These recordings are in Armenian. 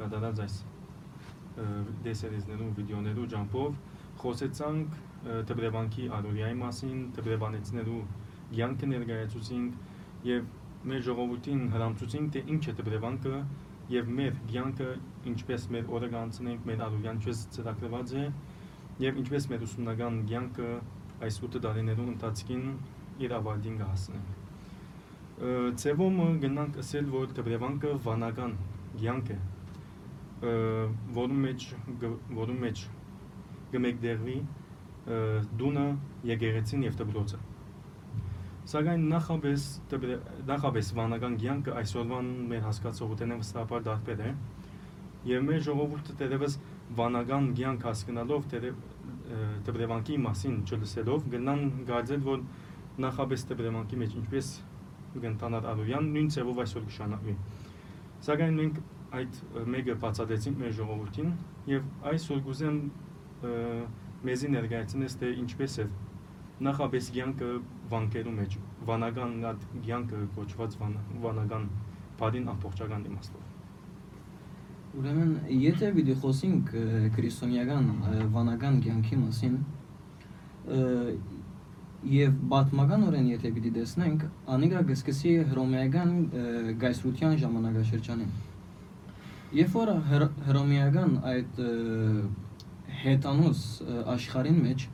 կատարած այս դեսերեզներուն վիդեոներու ջամփով խոսեցանք դպրեվանքի արորիայի մասին, դպրեվանեցներու յանքը ներկայացուցինք եւ մեր ժողովրդին հրամցուցինք թե ինչ է դպրեվանքը եւ մեր յանքը ինչպես մեր օրը կանցնենք, մեր արորյան ինչպես ծրագրված է եւ ինչպես մեր ուսումնական յանքը այս 8 տարիներու ընթացքին իր ավարտին կհասնենք։ Ձևում գնանք ասել, որ դպրեվանքը վանական յանք է, որում մեջ որում մեջ գմեկդերվի դունը եկեղեցին եւ դպրոցը։ Սակայն նախաբես նախաբես վանական յանքը այսօրվան մեր հասկացողութենը վստահաբար դարբեր է եւ մեր ժողովուրդը դերևս վանական յանք հասկանալով դպրեվանքի մասին չլսելով գնան գարձել որ նախաբես դպրեվանքի մեջ ինչպես կընթանար Արոյան նույն ձևով այսօր կշանակվի։ Սակայն մենք այդ մեګه բացադեցինք մեր ժողովրդին եւ այս ուրգուզեն մեզի ներկայացնես թե ինչպես է նախաբես ցանկը վանկերու մեջ վանական այդ ցանկը կոչված վանական բադին ամբողջական իմաստով Ուրեմն եթե պիտի խոսենք քրիստոնեական վանական ցանկի մասին եւ բաթմականորեն եթե պիտի տեսնենք անիկա գսկսի հռոմեական գայսրության ժամանակաշրջանին Երբ որ հռոմեական այդ հետանոց աշխարհին մեջ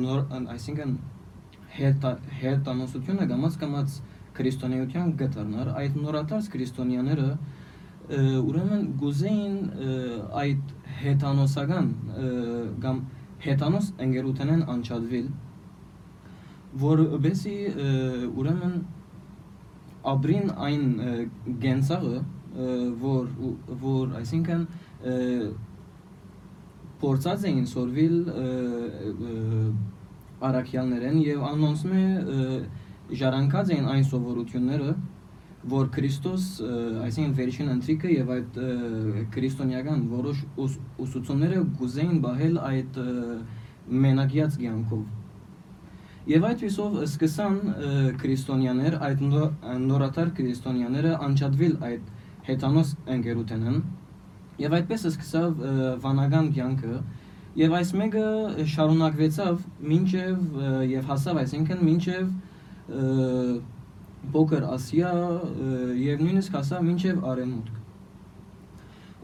նոր այսինքն հետանոսությունը գամած կամած քրիստոնեության գտարներ, այդ նորատարած քրիստոնյաները ուրեմն գուզեին այդ հետանոսական կամ հետանոս ընկերութենեն անչադվել որբեսի ուրեմն ապրին այն գենցաղը որ որ այսինքն փորձած էին սորվիլ արաքյալներեն եւ անոնցմե ժառանգած էին այն սովորությունները որ Քրիստոս այսինքն վերջին ընթրիկը եւ այդ քրիստոնեական որոշ ուսուցումները գուզեին բահել այդ մենակյաց ցանկով Եվ այդպեսով սկսան քրիստոնյաներ, այդ նորատար քրիստոնյաները անջատվել այդ հետանոց ընկերութենեն եւ այդպես սկսավ վանական կյանքը եւ այս մեկը շարունակվեցավ մինչեւ եւ հասավ այսինքն մինչեւ Փոքր Ասիա եւ նույնիսկ հասավ մինչեւ Արեմուտք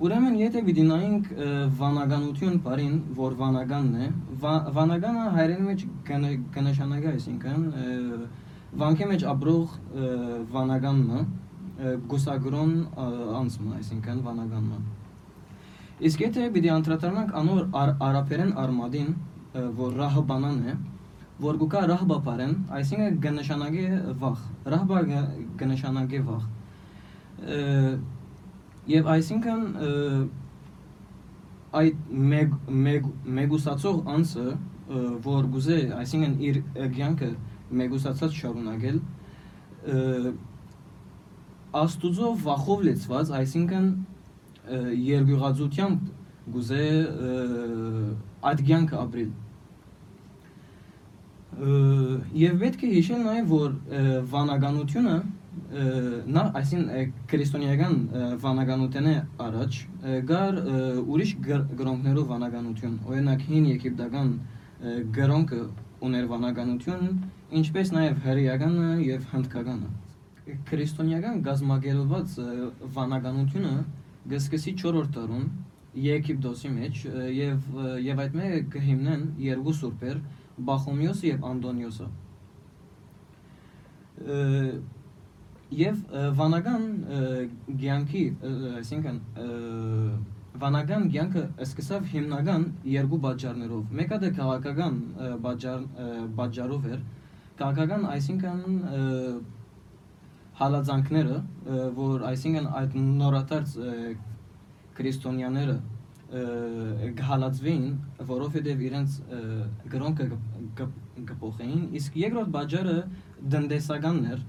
Ուրեմն եթե պիտի նայենք վանականություն բարին, որ վանականն է, վանականը հայերեն մեջ կնշանակի, այսինքն վանքի մեջ ապրող վանականն է, գուսագրոն անցումը, այսինքն վանականն է։ Իսկ եթե պիտի անդրադառնանք անոր արաբերեն արմադին, որ ռահբանան է, որ գուկա ռահբա բարեն, այսինքն կնշանակի վախ։ Ռահբա կնշանակի վախ Եվ այսինքն այդ մեկ մեկ մեգուսացող անձը որ գուզե այսինքն իր ցանկը մեգուսացած շարունակել աստուծո վախով լեցված այսինքն երգյուղածությամբ գուզե այդ ցանկը ապրել եւ պետք է հիշել նաեւ որ վանականությունը նա այսին քրիստոնեական վանականութենը առաջ գար ուրիշ գրոնքներով վանականություն օրինակ հին եգիպտական գրոնքը ուներ վանականություն ինչպես նաև հրեականը եւ հնդկականը քրիստոնեական գազմագերված վանականությունը գսկսի 4-րդ դարում Եգիպտոսի մեջ եւ եւ այդ մեկը կհիմնեն երկու սուրբեր Բախոմիոսը եւ Անդոնիոսը Եվ վանական ցանկի, այսինքն վանական ցանկը սկսավ հիմնական երկու բաժարներով։ Մեկը դա քաղաքական բաժար բաժարով էր։ Քաղաքական, այսինքն հալածանքները, որ այսինքն այդ նորատարած քրիստոնյաները գհալածվին, որովհետև իրենց գրոնքը կփոխեին, իսկ երկրորդ բաժարը դնդեսականն էր,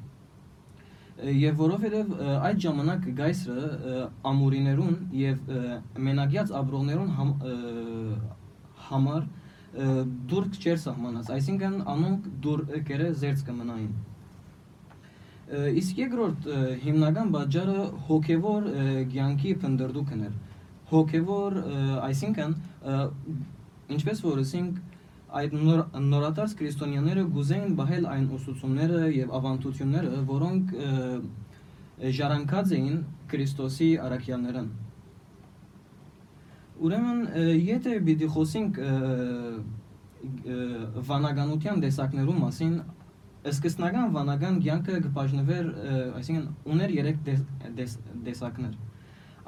եւ որովհետեւ այդ ժամանակ գայսրը ամուրիներուն եւ մենակյաց աբրողներուն համ, համար դուր չեր սահմանած, այսինքն անոնք դուր կերը զերծ կմնային։ Իսկ երկրորդ հիմնական պատճառը հոգևոր ը, կյանքի փնդրդուքն էր։ Հոգևոր, այսինքն ինչպես որ ասենք այդ նոր, նորատար քրիստոնյաները գուզեին բահել այն ուսուցումները եւ ավանդությունները, որոնք ժառանգած էին Քրիստոսի արաքյաներն։ Ուրեմն եթե պիտի խոսենք վանականության տեսակներու մասին, սկզբնական վանական կյանքը կբաժնվեր, այսինքն ուներ երեք դես, դես, տեսակներ։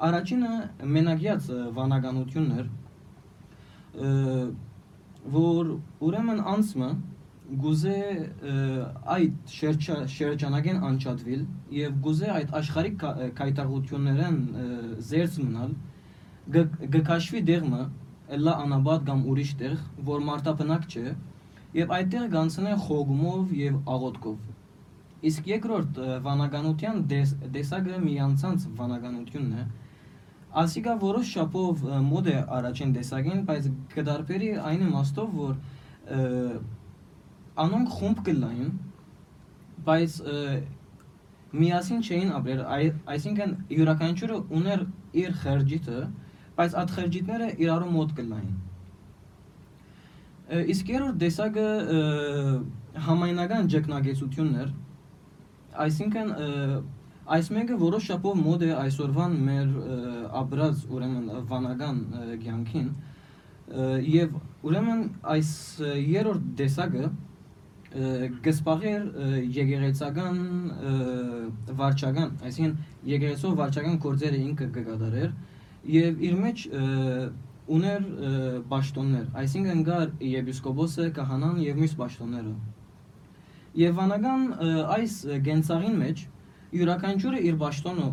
Առաջինը մենակյաց ը, վանականությունն էր, որ ուրեմն անցմը գուզե այդ շերջա, շերջանագեն անջատվիլ եւ գուզե այդ աշխարհիկ կա- կայտաղություններն ը, զերծ մնալ գկաշվի դեղմը լա անաբադ կամ ուրիշ տեղ որ մարտապնակ չէ եւ այդտեղ գանցնե խոգումով եւ աղոթքով իսկ երկրորդ վանականության դես, դեսագը միանցանց վանականությունն է Ասիկա որոշ շապով մոդ է առաջին տեսակին, բայց կդարբերի այն իմաստով, որ անոնք խումբ կլային, բայց միասին չէին ապրել, այ, այսինքն յուրաքանչյուրը ուներ իր խրջիտը, բայց այդ խրջիտները իրարու մոտ կլային։ Իսկ երրորդ տեսակը համայնական ճգնագեցությունն էր, այսինքն այս մեկը որոշ շապով մոդ է այսօրվան մեր ապրած ուրեմն վանական կյանքին եւ ուրեմն այս երրորդ տեսակը եկեղեցական ը, վարչական, այսինքն եկեղեցով վարչական գործերը ինքը կկատարեր եւ իր մեջ ը, ուներ պաշտոններ, այսինքն գար եպիսկոպոսը, կահանան եւ մյուս պաշտոնները։ Եվ վանական այս գենցաղին մեջ յուրաքանչյուրը իր պաշտոնը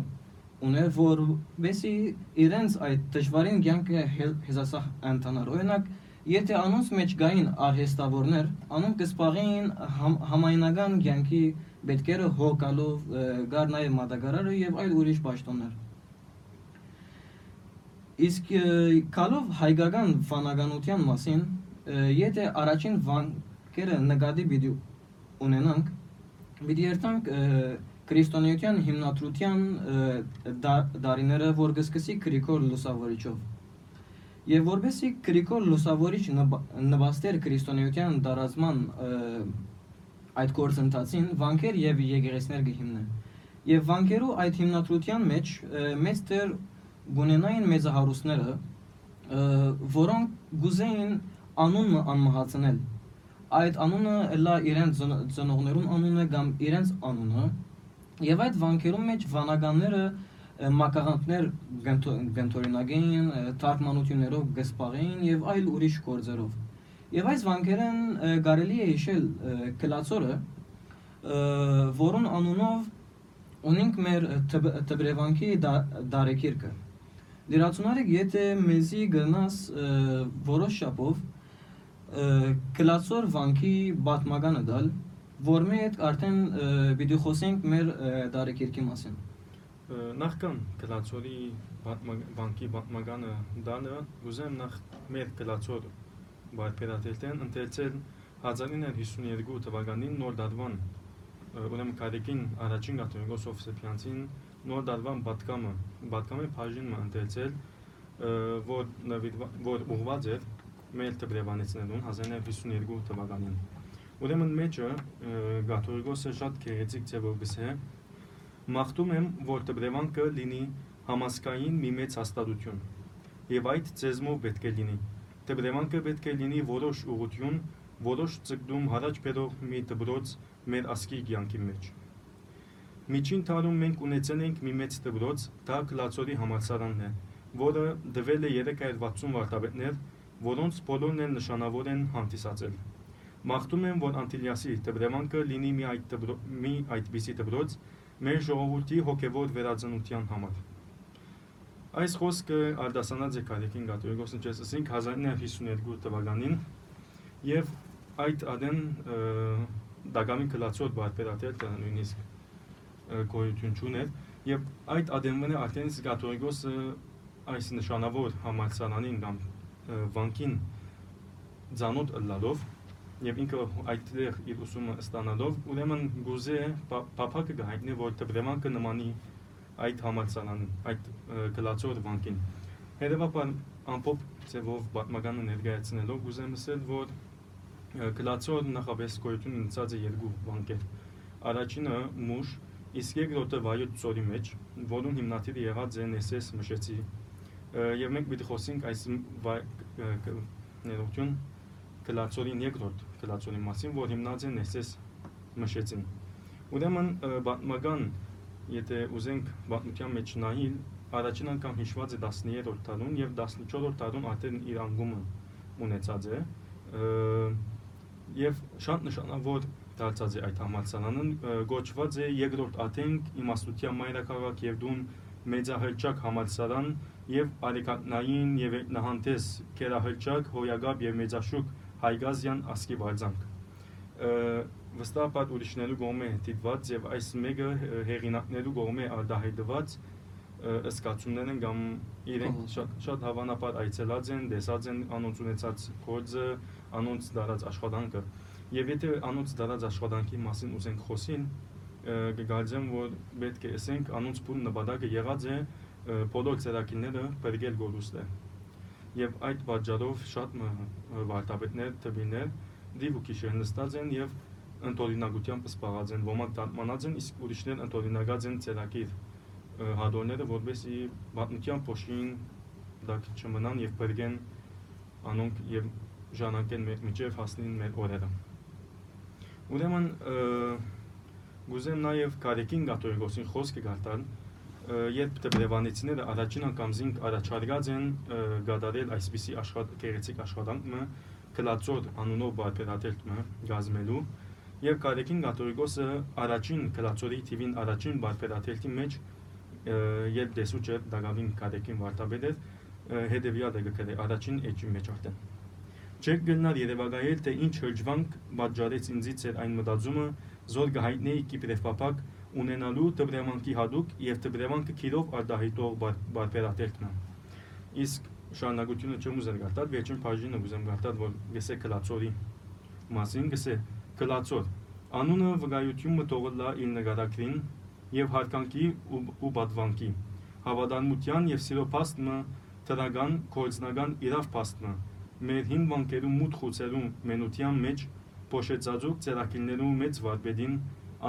ուներ, որովհետեւ իրենց այդ դժվարին կյանքը հե- հեզասահ ընտանար։ Օրինակ, եթե անոնց մեջ գային արհեստավորներ, անոնք կսպաղեին համ, համայնական կյանքի պետքերը հոգալով, ը, գար նաև մատակարարը եւ այլ ուրիշ պաշտոններ։ Իսկ ը, կալով հայկական վանականության մասին, եթե առաջին վանկերը նկատի պիտի ունենանք, պիտի երթանք քրիստոնեության հիմնադրության դարիները, որ կսկսի Գրիգոր Լուսավորիչով։ Եվ որբեսի Գրիգոր Լուսավորիչ նպաստեր քրիստոնեության դարազման այդ գործընթացին վանքեր եւ եկեղեցներ կհիմնե։ Եվ վանքերու այդ հիմնադրության մեջ մեծ դեր գունենային մեծահարուստները, որոնք գուզեին անունը անմահացնել։ Այդ անունը լա իրենց ծնո- ծնողներուն անունը կամ իրենց անունը, եւ այդ վանքերում մեջ վանականները ը, մակաղանքներ գնթո- գնթորինակեին, ը, թարգմանություններով գսպաղեին եւ այլ ուրիշ գործերով։ Եվ այս վանքերն ը, կարելի է հիշել Կլացորը, ը, որուն անունով ունենք մեր թբ- թբրևանքի դա- Դերացունարեք, եթե մեզի գնաս որոշ շապով Կլացոր վանքի բատմականը դալ, որ մի հետ արդեն պիտի խոսենք մեր ը, դարեկիրքի մասին։ Նախքան գլացորի բանկի բանկանը դանը ուզեմ նախ մեր գլացոր բարբերատելտեն ընթերցել 1952 թվականին նոր դարվան ուրեմն կարեկին առաջին կաթողիկոս Սոֆսեփյանցին նոր դարվան բատկամը բատկամի բաժինը ընթերցել ը, որ որ ուղված էր մեր տբրևանեցներուն 1952 թվականին ուրեմն մեջը ը, կաթողիկոսը շատ քերեցիկ ձևով գսե Մաղթում եմ, որ տբրևանքը լինի համասկային մի մեծ հաստատություն։ Եվ այդ ցեզմով պետք է լինի։ Տբրևանքը պետք է լինի որոշ ուղություն, որոշ ցկդում հարաճ բերող մի դբրոց մեր ասկի կյանքի մեջ։ Միջին տարում մենք ունեցել ենք մի մեծ դբրոց, դա Կլացորի համալսարանն է, որը դվել է 360 վարտաբետներ, որոնց բոլորն են նշանավոր են հանդիսացել։ Մաղթում եմ, որ Անտիլիասի տբրևանքը լինի մի այդ դբրո, մի այդպիսի դբրոց, մեր ժողովրդի հոգևոր վերածնության համար։ Այս խոսքը արդասանած է կարեկին գատորիկոսն չես ասինք 1952 թվականին եւ այդ ադեն դագամի կլացոր բարբերատել նույնիսկ գոյություն չուներ եւ այդ ադենվանը արդեն գատորիկոսը այս նշանավոր համալսարանին կամ վանկին ցանոթ լալով եւ ինքը այդտեղ իր ուսումը ստանալով ուրեմն գուզե փափակը գահիտնի որ դպրեմանքը նմանի այդ համալսարանին այդ գլացոր վանկին հետեւաբար ամփոփ ձևով պատմականը ներկայացնելով գուզեմ ասել որ գլացոր նախապես գոյություն ունեցած է երկու վանկեր առաջինը մուշ իսկ երկրորդը վայոց ծորի մեջ որոնց հիմնադիրը եղած է նեսես մշեցի եւ մենք պիտի խոսենք այս ներողություն գլացորին երկրորդ գլացորի մասին, որ հիմնած են SS մշեցին։ Ուրեմն պատմական, եթե ուզենք պատմության մեջ նայել, առաջին անգամ հիշված է 13-րդ տարում եւ 14-րդ տարում արդեն իր անգումը ունեցած է եւ շատ նշանավոր դարձած է այդ համալսարանը գոչված է երկրորդ Աթենք իմաստության մայրաքաղաք եւ դուն մեծահրճակ համալսարան եւ արեկատնային եւ նահանտես կերահրճակ հոյագապ եւ մեծաշուկ Հայգազյան ասկի վարձանք։ Վստահաբար ուրիշներու գոմե դիտված եւ այս մեկը հեղինակներու գոմե արդահայտված ըսկացումներ են կամ իրենք շատ շատ հավանաբար այցելած են, տեսած են անոնց ունեցած գործը, անոնց դարած աշխատանքը։ Եվ եթե անոնց դարած աշխատանքի մասին ուզենք խոսին, կգարձեմ, որ պետք է ասենք անոնց փուն նպատակը եղած է բոլոր ծերակինները բերգել գորուստը եւ այդ պատճառով շատ վարտապետներ, տվիներ դիվ ու քիշեր նստած են եւ ընտորինակությամբ սպառած են, ոմանք դատմանած են, իսկ ուրիշներ ընտորինակած են ծերակիր հադորները, որովհետեւ պատմության փոշին դակ չմնան եւ բերգեն անոնք եւ ժանակեն մեր միջև հասնին մեր օրերը։ Ուրեմն գուզեմ նաև Կարեկին Գատոյգոսին խոսքը գարտալ, երբ տպրևանեցիները առաջին անգամ զինք առաջարկած են գադարել այսպիսի աշխատ գեղեցիկ աշխատանքը կլացոր անունով բարբերատելտը գազմելու եւ Կարեկին Գատորիկոսը առաջին կլացորի թիվին առաջին բարբերատելտի մեջ երբ դեսուճ էր դագավին Կարեկին վարտաբեդեր հետեւյալ է գրել առաջին էջի մեջ արդեն Չեք գնալ Երևանայել թե ինչ հրջվանք պատճառեց ինձից էր այն մտածումը զոր գահիտնեի Կիպրև պապակ ունենալու տպրեմանքի հadoop եւ տպրեմանքը քիրով արդահայտող բարբերատերքն է։ Իսկ շարունակությունը չեմ ուզել գարտալ, վերջին բաժինը ուզեմ գարտալ, որ գսե կլացորի մասին, գսե կլացոր։ Անունը վկայություն մտողլա իր նկարակրին եւ հարկանքի ու, ու բադվանքի։ Հավատարմության եւ սիրո փաստը տրական կորձնական իրավ փաստը մեր հին վանկերու մութ խուցերու մենության մեջ փոշեցածուկ ծերակիլներու մեծ վարպետին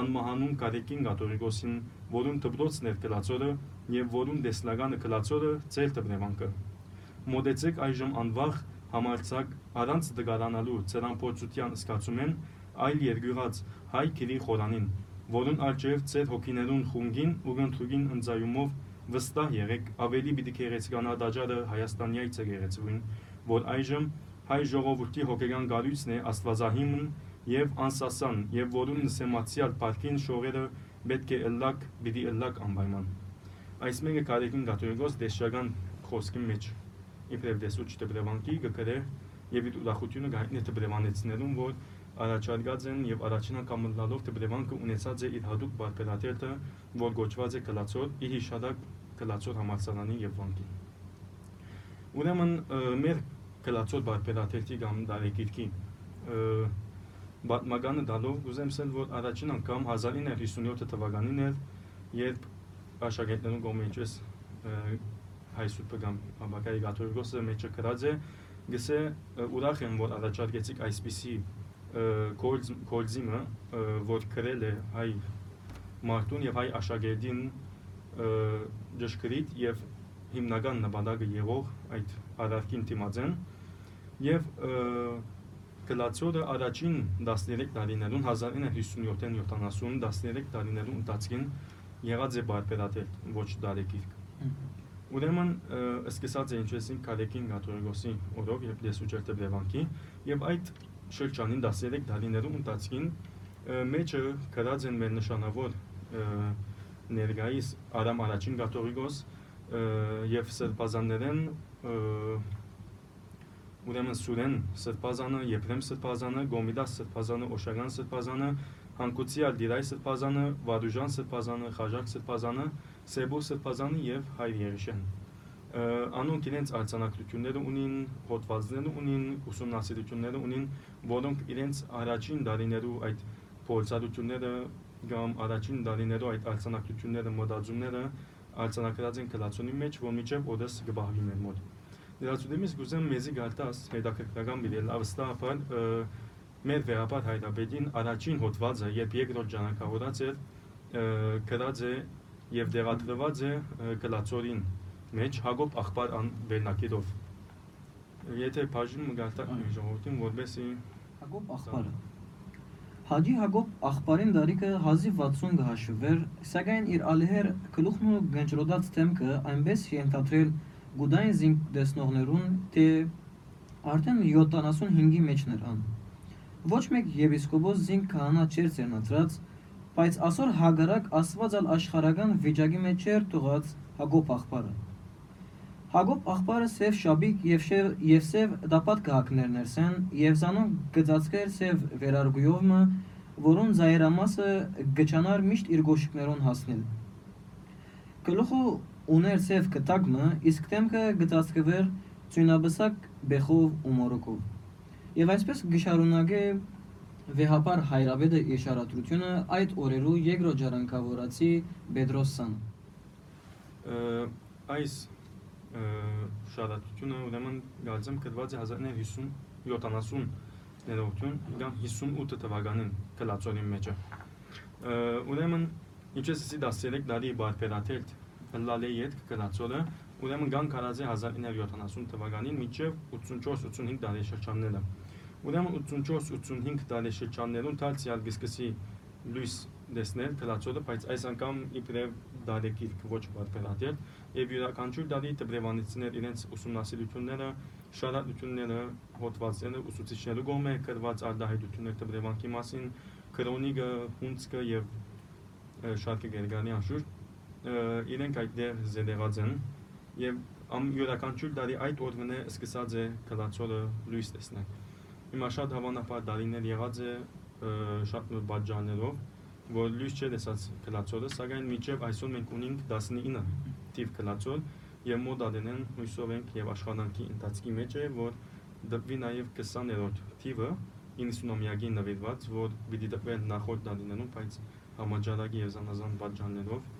անմահանուն Կարեկին Կաթողիկոսին, որուն դպրոցն էր կլացորը եւ որուն դեսնագանը կլացորը ծեր դպրեվանքը։ Մոդեցեք այժմ անվախ համարցակ առանց դգարանալու ծրանփորձության սկացում են այլ երգյուրած հայ քիրի խորանին, որուն արջև ծեր հոգիներուն խունգին ու գնթուգին ընծայումով վստահ եղեք ավելի պիտի գեղեցկանա դաջարը Հայաստանյայցը գեղեցվին, որ այժմ հայ ժողովրդի հոգեգան գալույցն է Աստվածահիմն եւ անսասան եւ որուն նսեմացիալ պարկին շողերը պետք է ըլլակ, բիդի ըլլակ անպայման։ Այս մեկը կարեկին գաթողիկոս դեսյական խոսքի մեջ իբրև դեսուչ դպրևանքի գկրե եւ իր ուրախությունը գայտնի դպրևանեցնելուն, որ առաջարկած են եւ առաջնական մտնալով դպրևանքը ունեցած է իր հadoop բարբերատելը, որ գոչված է կլացոր, իր հիշադակ կլացոր համալսարանի եւ վանքին։ Ուրեմն մեր կլացոր բարբերատերտի կամ դարեկիրքի պատմականը դալով կուզեմ ասել, որ առաջին անգամ 1957 թվականին էր, երբ աշակերտներուն կողմից հայ սուպը կամ ամբակայի գաթորգոսը մեջը գրած է, գսե ուրախ եմ, որ առաջարկեցիք այսպիսի կոլզիմը, որ գրել է հայ մարդուն եւ հայ աշակերտին ճշգրիտ եւ հիմնական նպատակը եղող այդ արարքին դիմացեն եւ և, Գլացյորը առաջին 13 տարիներուն 1957-ին 70 13 տարիներուն ընթացքին եղած է բարբերատել ոչ դարեկիրք։ Ուրեմն սկսած է ինչեսին Կարեկին Գաթորգոսի օրով երբ լեսուջերտը բևանքի եւ այդ շրջանին 13 տարիներում ընթացքին մեջը գրած են մեր նշանավոր ներգայիս Արամ առաջին Գաթորգոս եւ սրբազաններեն ուրեմն Սուրեն Սրբազանը, Եփրեմ Սրբազանը, Գոմիդաս Սրբազանը, Օշագան Սրբազանը, Հանկուցիալ Դիրայ Սրբազանը, Վարուժան Սրբազանը, Խաժակ Սրբազանը, Սեբու Սրբազանը եւ Հայր Երիշեն։ անոնք իրենց արձանագրությունները ունին, հոդվածները ունին, ուսումնասիրությունները ունին, որոնք իրենց առաջին դարիներու այդ փորձառությունները կամ առաջին դարիներու այդ արձանագրությունները, մտածումները արձանագրած են կլացոնի մեջ, որ միջև օրս գբահվի մեր մոտ։ Դրացուդեմից գուզեմ մեզի գարտաս հետաքրքրական բիդել ավստահապար մեր վերապար հայրապետին առաջին հոդվածը, երբ երկրորդ ջանակավորած էր, գրած է եւ դեղադրված է կլացորին մեջ Հակոբ աղբար ան վերնակիրով։ Եթե բաժնում գարտակ մեր ժողովրդին, որբեսի Հակոբ աղբարը Հաջի Հակոբ աղբարին դարիքը 1060 գհաշվեր, սակայն իր ալիհեր գլուխն ու գնճրոդած թեմքը այնպես ենթադրել գուդային զինք դեսնողներուն, թե արդեն 75-ի մեջներ ան։ Ոչ մեկ եպիսկոպոս զինք քահանա չէր ցերնացած, բայց ասոր հագարակ աստվածալ աշխարական վիճակի մեջ էր տուղած Հակոբ աղբարը։ Հակոբ աղբարը սև շաբիկ եւ շև եւ սև դապատ գահակներ ներսեն եւ զանոն գծածկեր սև վերարգույովը, որոն զայրամասը գճանար միշտ իր գոշիկներուն հասնել։ Գլուխու ուներ սև կտակմը, իսկ թեմքը գծածկվեր ծյունաբսակ բեխով ու մորոկով։ Եվ այսպես գշարունակե վեհապար հայրավետը եշարատրությունը այդ օրերու երկրորդ ժառանգավորացի Բեդրոսսան։ Այս շարատրությունը ուրեմն գալցեմ կրված է 1950 ներողություն կամ 58 թվականին կլացոնի մեջը։ Ուրեմն ինչպես ասի 13 դարի բարբերաթերթ լալե յետ կգնացորը ուրեմն գան կարազե 1970 թվականին մինչև 84-85 դարաշրջանները ուրեմն 84-85 դարաշրջաններում դարձյալ գսկսի լույս դեսնել կլացորը բայց այս անգամ իբրև դարեկիրք ոչ բարբերատել եւ յուրաքանչյուր դարի տպրեվանիցներ իրենց ուսումնասիրությունները շարադրությունները հոդվածները ուսուցիչները գոմե կրված արդահայտություններ տպրեվանքի մասին քրոնիկը հունցկը եւ շարքը գերգանի անշուշտ իրենք այդտեղ զեդեղած են եւ յուրաքանչյուր դարի այդ օրվնե սկսած է կլացորը լույս տեսնել։ Հիմա շատ հավանաբար դարիներ եղած է շատ նոր բաժաններով, որ լույս չէ տեսած կլացորը, սակայն միջև այսօր մենք ունենք 19 տիվ կլացոր եւ մոդադենեն հույսով ենք եւ աշխատանքի ընթացքի մեջ է, որ դեպի նաեւ 20-րդ տիվը 90-ամյակին նվիրված, որ պիտի դեպել նախորդ դարիներում, բայց համաճարակի եւ զանազան բաժաններով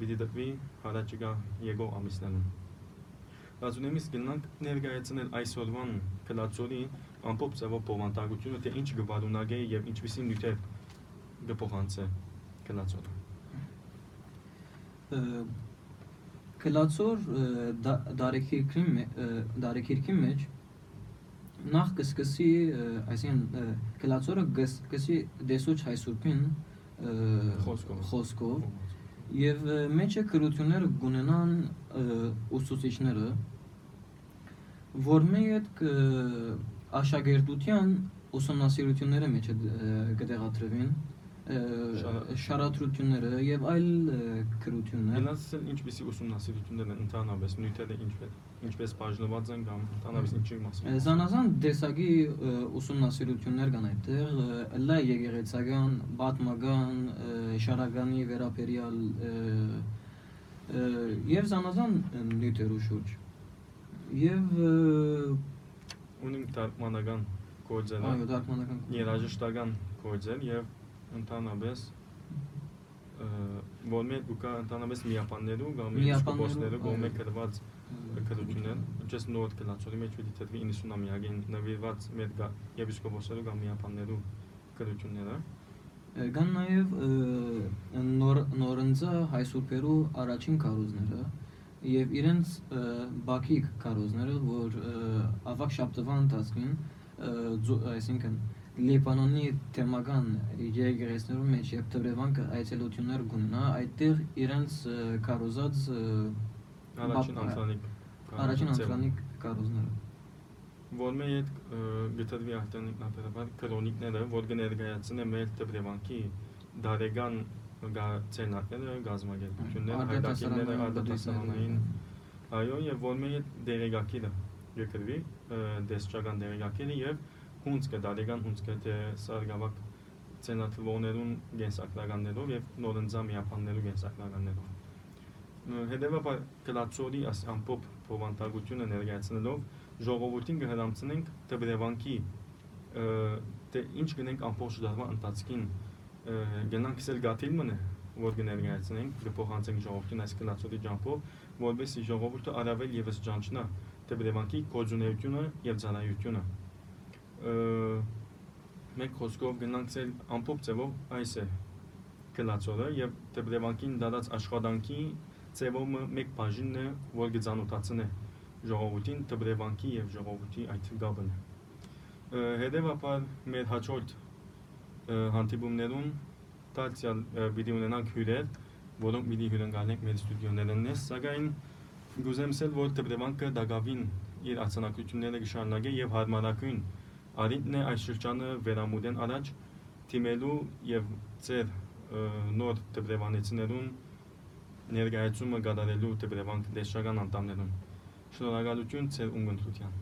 պիտի դպվի հարաճիգա եկող ամիսներում։ Լացունեմից գնանք ներկայացնել այսօրվան կլացորի ամպոպ ձևով բովանդակությունը, թե ինչ գվարունակե եւ ինչպիսի նյութեր գփոխանցե կլացորը։ Կլացոր դարեկիրքի դարեկիրքի մեջ նախ կսկսի այսինքն կլացորը կսկսի դեսոչ հայսուրբին խոսքով խոսքով Եվ մեջը կրությունները գունենան ուսուցիչները, որ մեկ աշակերտության ուսումնասիրությունները մեջ կտեղադրվին շարատրությունները եւ այլ քրություններ։ Գնացել ինչպեսի ուսումնասիրություններ են ընդհանրապես նյութերը ինչպես ինչպես բաժնված են կամ ընդհանրապես ինչի մասին։ Զանազան տեսակի ուսումնասիրություններ կան այդտեղ, լա եկեղեցական, բատմական, շարականի վերաբերյալ եւ զանազան նյութերու շուրջ։ Եվ ունենք թարգմանական գործեր։ Այո, թարգմանական։ Երաժշտական գործեր եւ ընդհանրապես որ մեր ուկա ընդհանրապես միապաններու կամ եպիսկոպոսներու գոմե կրված քրություններ ինչպես նոր կլացորի մեջ պիտի թվի 90-ամյակին նվիրված մեր եպիսկոպոսներու կամ միապաններու քրությունները կան նաև նոր նորընձա հայսուրբերու առաջին կարոզները եւ իրենց բակիկ կարոզները որ ավակ շաբթվան ընթացքին այսինքն Լիբանանի թեմական եկեղեցներում մեջ եւ Տվրևանքը այցելություններ գուննա, այդտեղ իրենց կարոզած առաջին անտրանիկ առաջին անտրանիկ կարոզները որ մեր այդ գտարվի արտանիկնաբերաբար քրոնիկները, որ կներկայացնեն մեր Տվրևանքի դարեգան ցենատները, գազագերբությունները, հայդակիրները, արտադրասանային այո, եւ որ մեր դերեգակիրը գկրվի, դեսչական դերեգակիրը եւ հունցքը, դալիգան հունցքը թե սարգավակ ցենատրոններուն գենսակրականներով եւ նորընձա միապաններու գենսակրականներով։ Հետևաբար կլացորի աս ամպոպ բովանդակությունը ներկայացնելով ժողովրդին կհրամցնենք դեպրեվանքի դե ինչ գնենք ամբողջ դարվա ընթացքին գնանք սել գաթիլմնը որ կներկայացնենք կփոխանցենք ժողովրդին այս կլացոտի ջամփով որովհետեւ ժողովուրդը առավել եւս ճանչնա դեպրեվանքի կոզունեությունը եւ ծանայությունը մեկ խոսքով գնանք սել ամբողջ ձևով այս է գնացողը եւ դեպրեվանքին դադած աշխատանքի ձևումը մեկ բաժինն է որ գծանոթացնե ժողովրդին դեպրեվանքի եւ ժողովրդի այդ գաբն հետեւաբար մեր հաջորդ հանդիպումներում տալցիալ պիտի ունենանք հյուրեր որոնք պիտի հյուրընկալենք մեր ստուդիոներն է սակայն գուզեմ սել որ դեպրեվանքը դակավին իր արձանագրությունները կշարունակի եւ հարմարակույն արինն է այս շրջանը վերամուտեն առաջ թիմելու եւ ծեր նոր դեպրեվանեցիներուն ներկայացումը կատարելու դեպրեվանք դեսչական անդամներուն շնորհակալություն ծեր ունգընտրության